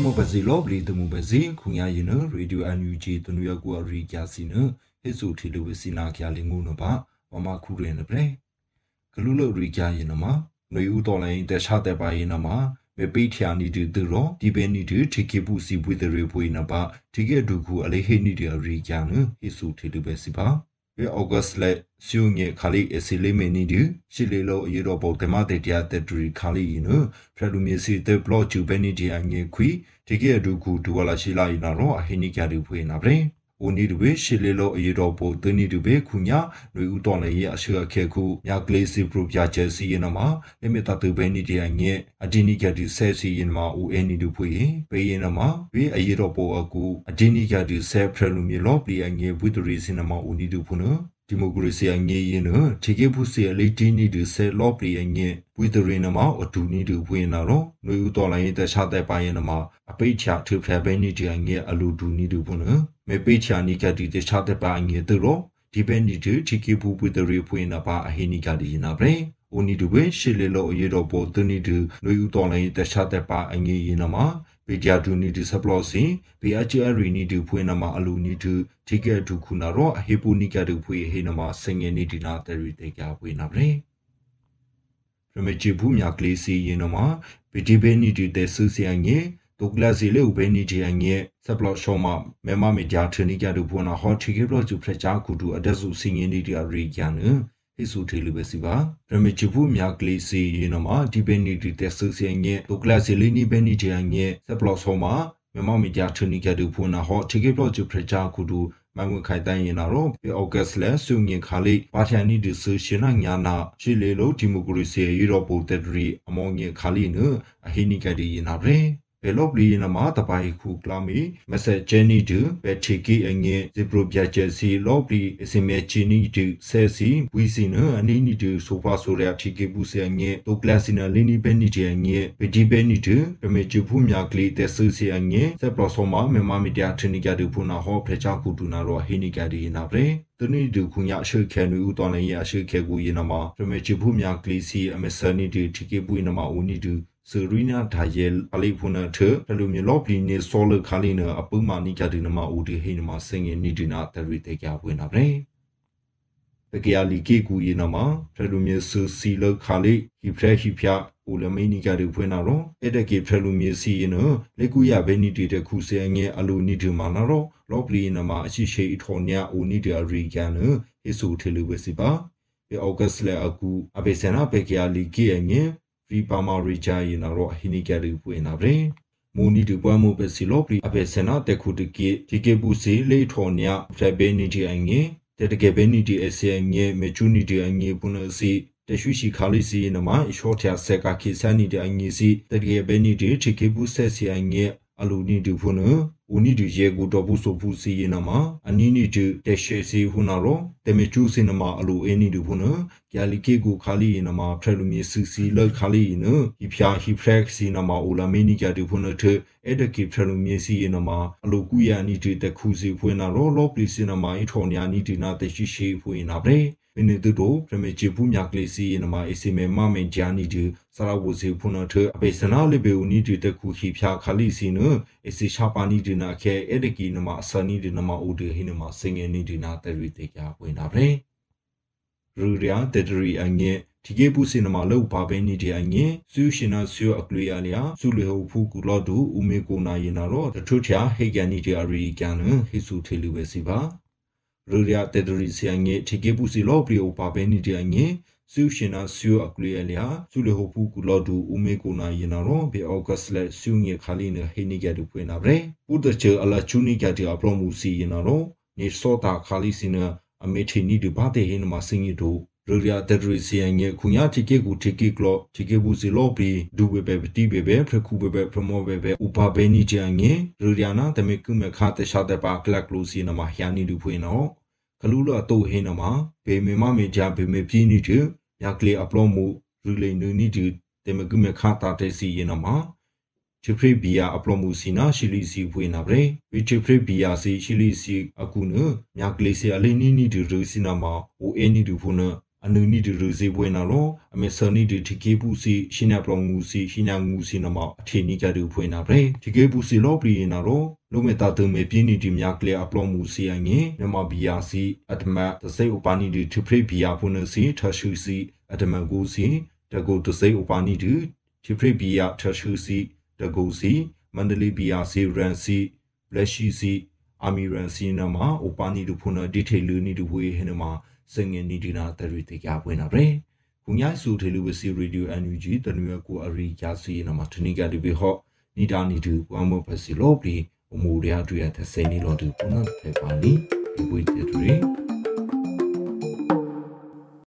mo bazi lo bli tu mu bazi khunya yin no radio NUG tu nu ya ku ri kya si no he su thi lu si na kya le ngu no ba wa ma khu re ne bre ဂလူလိုရီကြရင်နမနွေဦးတော်လိုင်းတက်ချတဲ့ပါရင်နမမေပိထျာနီတူတူရောဒီပဲနီတူထိကေပူစီပွေတရေပွေနပါထိကေဒုခုအလေးဟေနီတရီကြနဟိစုထေတူပဲစီပါ ပေအောဂတ်လက်စီယုံငေခါလီအစီလေးမနီတူရှိလေလိုအရတော့ပေါ်တမတဲ့တရားတဲ့တူခါလီနဖရလူမီစီတဲ့ဘလော့ချူပဲနီတီအငေခွီထိကေဒုခုဒူဝလာရှိလာရင်တော့အဟိနိကြတူဖွေနာဗရင် အိုနီဒူဘေရှီလေလိုအရီတော်ပိုတနီဒူဘေခုညာနွေဦးတော်လည်းရအရှေအခဲခုမြကလေးစီပရိုပြချက်စီယနမှာလိမီတာတူဘေနီဒီယငဲအဒီနီကဒီဆဲစီယနမှာဦးအနီဒူဖွေဘေယနမှာဘေအရီတော်ပိုအကူအဒီနီကဒီဆဲဖရလူမီလောပလီအငဲဝီဒရီစင်နမှာဦးနီဒူဖုန ဒီမိုကရေစီအငြိရင်နော်ခြေကေဖုစီအလေးတင်းနီဒဆဲလော့ပလီအငြိဝီဒရီနမှာအတူနီဒဝင်နာတော့နွေဦးတော်လိုင်းတဲ့ခြားတဲ့ပိုင်းနမှာအပိတ်ချထဖရဘဲနီဒီအငြိအလူဒူနီဒဖုနမေပိချာနီကတိတဲ့ခြားတဲ့ပိုင်းငြိတော့ဒီပဲနီဒီခြေကေဖုဝီဒရီဖွင့်နာပါအဟိနီကဒီနာပဲအိုနီဒူပဲရှေလေလောအရေတော့ပေါ်တနီဒနွေဦးတော်လိုင်းတဲ့ခြားတဲ့ပါအငြိရင်နမှာ ပေဂျာဒူနီဒီဆပလော့စင်ဘေအချာရီနီဒီဖွင့်နမှာအလူနီဒီထိကဲဒူခုနာတော့အဟေပူနီကဒူဖွေဟေနမှာစင်ငယ်နီဒီနာတရီတေကြဖွေနာပဲရမချီဘူးမြကလေးစီရင်နမှာပီတီဘေနီဒီတဲ့ဆူစီအငယ်ဒုကလစီလေဥဘေနီဒီအငယ်ဆပလော့ရှောမမေမမီဂျာထနီကဒူဖွနာဟောထိကေဘလော့ကျူဖရချာကူဒူအဒဆူစင်ငယ်နီဒီအရီကျန်နဟိ စုထေလူပဲစီပါရမေချဘူးမြကလေးစီရင်နမှာဒီဘေနီဒီတဲ့ဆူစီအငယ်ဒုကလစီလေနီဘေနီဒီအငယ်ဆပလော့ရှောမမြန်မာမီဒီယာထနီကတူဖုနာဟောထိကေပလော့ကျူဖရချာကူတူမန်ဝခိုင်တိုင်းရင်တော့ပေအော့ဂတ်စ်လဲဆုငင်ခါလိပါထန်နီဒီဆူရှင်နာညာနာရှိလေလို့ဒီမိုကရေစီယူရိုပိုတက်ဒရီအမောင်ငင်ခါလိနအဟိနိကဒီရင်နာပဲ ဘယ်လိုပလီနမတပိုင်ခုကလာမီမဆက်ဂျန်နီတူဘက်ချီကီအငင်းဇီပရိုပြချက်စီလောပလီအစင်မဲချီနီတူဆဲစီဝီစီနအနီနီတူဆိုဖာဆိုရချီကီဘူးစီအငင်းတိုကလစီနာလီနီဘဲနီတီအငင်းဗဒီဘဲနီတူပမေချူဖူမြကလီတက်ဆူစီအငင်းဆက်ပလောဆိုမာမေမမီဒီယာထနီကတူဖူနာဟောဖရချာကူတူနာရောဟီနီကဒီနာပရေတနိဒုခုညာရှေခဲနူဦးတော်လည်းရရှေခဲကူယနမှာပမေချူဖူမြကလီစီအမဆနီတီတီကေပူနမှာဦးနီတူ စရီနာဒါယေအလိဖုနာထတလူမြေလော့ပလီနေဆောလခါလီနအပူမာနီကတိနမဦးဒီဟိနမစင်ငင်နီဒီနာတရီတေကြဝင်နာပဲတကယ်လီကေကူယနမတလူမြေဆူစီလခါလီဟိဖရဟိဖျာဦးလမေနီကတိဖွင့်နာတော့အဲ့တကေဖရလူမြေစီယနလေကူရဘဲနီတီတခုစဲငယ်အလူနီဒီမာနာတော့လော့ပလီနမအရှိရှိအထော်ညာဦးနီဒီရီကန်ဟိဆူထေလူဝစီပါပေအောဂတ်လေအကူအဘေဆနာပေကယာလီကေင ယ်ရီပါမာရီချာရင်တော့ဟိနီကရီပွေနာဗျမူနီတူပွားမှုပဲစီလောပလီအပေစနာတခုတကေဒီကေပူစီလေထော်ညာဖရဘေနီတီအငေတတကေဘေနီတီအစီအငေမေချူနီတီအငေပုနစီတရှိရှိခါလီစီနမရှော့ထယာဆက်ကခိဆန်နီတီအငေစီတတကေဘေနီတီချီကေပူဆက်စီအငေ အလူနီတူဖုနဦးနီတူရေကူတော်ဘူးဆိုဖူစီရင်နမှာအနီနီတူတက်ရှေစီဟူနာရောတမေကျူးစင်နမှာအလူအင်းနီတူဖုနကျာလီကေကူခါလီရင်နမှာဖရလူမီစီစီလောက်ခါလီနဟိဖျာဟိဖရက်စီနမှာအိုလာမီနီကြတူဖုနထအဲ့တကိဖရလူမီစီရင်နမှာအလူကူယာနီတူတခုစီဖွင့်နာရောလောပလီစင်နမှာအထော်ညာနီတူနာတရှိရှိဖွင့်နာပဲ မင်းတို့တို့ပြမေချေပူမြကလေးစီနမအစီမေမမင်ဂျာနီဒီဆရာဝစီဖုနထအပေစနာလေဘေဦးနီဒီတခုခိဖျာခလီစီနအစီရှာပါနီဒီနာခဲအဲ့ဒကီနမအစနီဒီနမဦးဒီဟိနမစင်ငယ်နီဒီနာတရီတေကြပွင့်တာပဲရူရယာတတရီအငဲဒီကေပူစင်နမလောက်ပါပဲနီဒီအငဲဆူရှင်နာဆူအကလီယာလျာဆူလေဟဖူကူလော့ဒူဦးမေကိုနာရင်နာတော့တထုချာဟေကန်နီဒီအရီကန်ဟိဆူထေလူပဲစီပါ ရူရယာတတရီစီအငဲဒီကေပူစီလော့ပလီအိုပါပဲနီဒီအငဲဆူရှင်နာဆူအကလီယာလျာဆူလေဟဖူကူလော့ဒူဦးမေကိုနာရင်နာတော့ဘေအော့ဂတ်လက်ဆူငေခါလီနဟိနီကတူပွင့်နာပဲပူတချအလာချူနီကတီအပလောမှုစီရင်နာတော့နေစောတာခါလီစီနာအမေထီနီဒီဘာတေဟင်းမစင်ရီတို့ ရူရီယာတက်ဒရီစီယန်ရဲ့ခုညာတီကေကူတီကေကလောတီကေဘူးစီလောဘီဒူဝေပဲတီဘေပဲဖရခုဘေပဲဖမောဘေပဲဥပဘေနီချန်ရဲ့ရူရီယာနာတမေကုမခါတရှာတဲ့ပါကလကလူစီနမဟျာနီဒူဖွေနော်ကလူလောတိုဟင်းနမဘေမေမမေကြဘေမေပြင်းနီတူယာကလေအပလောမှုရူလိန်နူနီတူတမေကုမခါတာတဲ့စီရင်နမချီဖရီဘီယာအပလောမှုစီနာရှီလီစီဖွေနာဗရေဝီချီဖရီဘီယာစီရှီလီစီအခုနမြကလေးစီအလေးနီနီတူရူစီနာမဟိုအင်းနီတူဖုန အနုနီဒီရစီပွဲနာရောအမေဆနီဒီတီကေပူစီရှင်နာပရောငူစီရှင်နာငူစီနမအထီနီကတူဖွေနာပဲတီကေပူစီလောပရီနာရောလုံးမေတာတုံမေပြင်းနီဒီမြကလေအပလောမူစီအငင်းမြမဘီယာစီအတမတစိဥပနီဒီထဖရိဘီယာဖုန်စီထရှူစီအတမကူစီတကူတစိဥပနီဒီထဖရိဘီယာထရှူစီတကူစီမန္တလေးဘီယာစီရန်စီလက်ရှိစီအာမီရန်စီနမဥပနီဒီဖုန်ဒီထေလူနီဒီဝေဟနမစငင်နီဒီနာတရီတေကြပွင့်နာပဲခုညဆူထေလူဝစီရေဒီယိုအန်ယူဂျီတနွေကိုအရီယာစီနမထနီကဒီဘေဟော့နီဒါနီတူဘွမ်မဖစီလောပလီအမှုရရတွေ့တဲ့စိနေလို့ဒီပုနတ်ဖေပါနီဒီဝိတေတူ